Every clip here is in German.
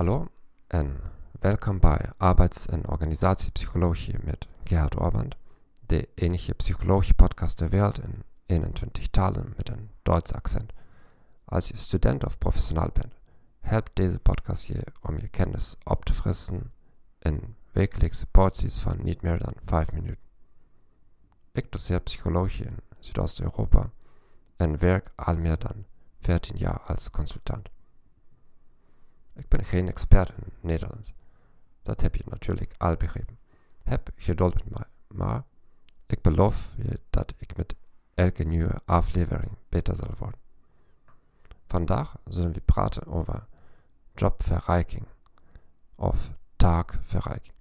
Hallo en welkom bij Arbeids- en Organisatiepsychologie met Gerhard Orband, de enige psychologie-podcast der Welt in 21 talen met een Duits accent. Als je student of professional bent, helpt deze podcast je kennis op te frissen in wekelijkse porties van niet meer dan 5 minuten. Ik doseer psychologie in Südosteuropa en werk al meer dan 14 jaar als consultant. Ik ben geen expert in Nederlands. Dat heb je natuurlijk al begrepen. Heb geduld met mij, maar ik beloof je dat ik met elke nieuwe aflevering beter zal worden. Vandaag zullen we praten over jobverrijking of taakverrijking.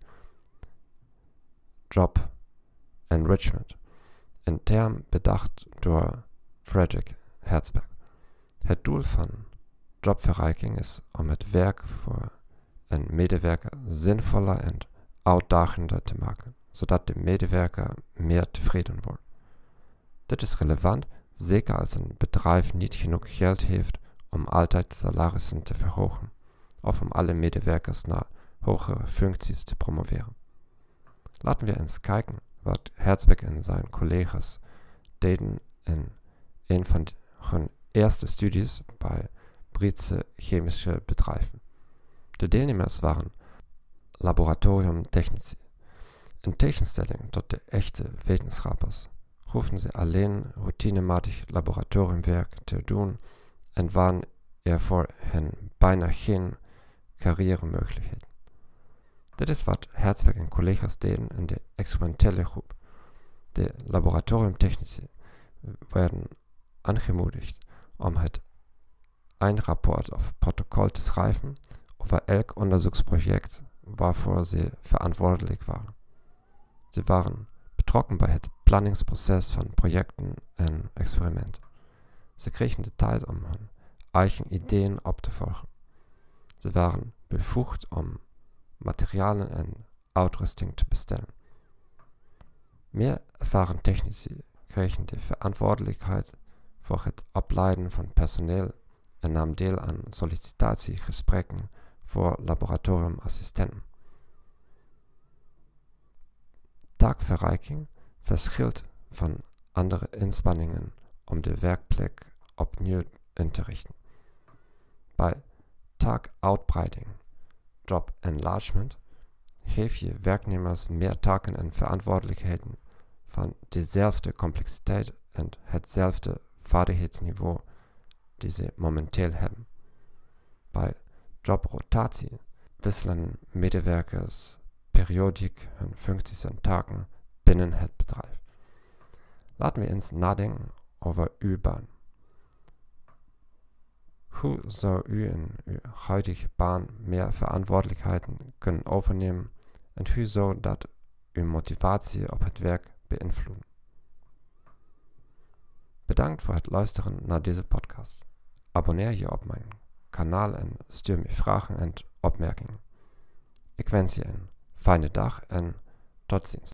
Job enrichment, een term bedacht door Frederick Herzberg. Het doel van jobverrijking is om het werk voor een medewerker zinvoller en uitdagender te maken, zodat de medewerker meer tevreden wordt. Dit is relevant, zeker als een bedrijf niet genoeg geld heeft om altijd salarissen te verhogen of om alle medewerkers naar hogere functies te promoveren. Laten we eens kijken wat Herzberg en zijn collega's deden in een van hun eerste studies bij Britse chemische bedrijven. De deelnemers waren laboratoriumtechnici. In tegenstelling tot de echte wetenschappers hoefden ze alleen routinematig laboratoriumwerk te doen en waren er voor hen bijna geen carrièremogelijkheden. Dit is wat Herzberg en collega's deden in de experimentele groep. De laboratoriumtechnici werden aangemoedigd om het Einrapport of Protokoll te schrijven over elk onderzoeksproject waarvoor ze verantwoordelijk waren. Ze waren betrokken bij het planningsproces van projecten en experimenten. Ze kregen de tijd om hun te volgen. Ze waren bevoegd om materialen en uitrusting te bestellen. Meer ervaren technici kregen de verantwoordelijkheid voor het opleiden van personeel en nam deel aan sollicitatiegesprekken voor laboratoriumassistenten. Taakverrijking verschilt van andere inspanningen om de werkplek opnieuw in te richten. Bij taakuitbreiding, job enlargement, geef je werknemers meer taken en verantwoordelijkheden van dezelfde complexiteit en hetzelfde vaardigheidsniveau die ze momenteel hebben. Bij jobrotatie wisselen medewerkers periodiek hun functies en taken binnen het bedrijf. Laten we eens nadenken over uw baan. Hoe zou u in uw huidige baan meer verantwoordelijkheden kunnen overnemen en hoe zou dat uw motivatie op het werk beïnvloeden? Bedankt voor het luisteren naar deze podcast. Abonneer je op mijn kanaal en stuur me vragen en opmerkingen. Ik wens je een fijne dag tot ziens.